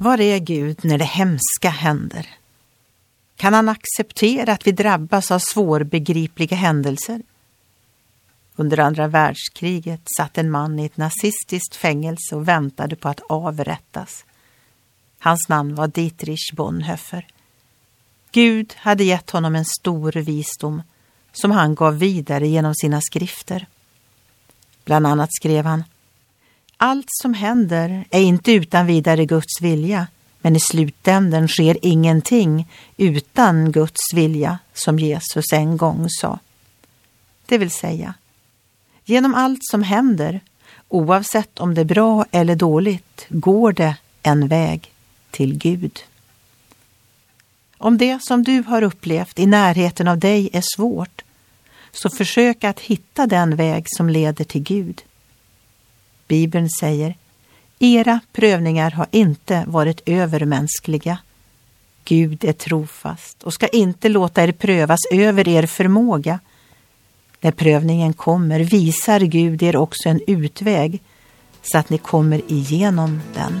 Var är Gud när det hemska händer? Kan han acceptera att vi drabbas av svårbegripliga händelser? Under andra världskriget satt en man i ett nazistiskt fängelse och väntade på att avrättas. Hans namn var Dietrich Bonhoeffer. Gud hade gett honom en stor visdom som han gav vidare genom sina skrifter. Bland annat skrev han allt som händer är inte utan vidare Guds vilja men i slutänden sker ingenting utan Guds vilja som Jesus en gång sa. Det vill säga, genom allt som händer, oavsett om det är bra eller dåligt, går det en väg till Gud. Om det som du har upplevt i närheten av dig är svårt, så försök att hitta den väg som leder till Gud. Bibeln säger era prövningar har inte varit övermänskliga. Gud är trofast och ska inte låta er prövas över er förmåga. När prövningen kommer visar Gud er också en utväg så att ni kommer igenom den.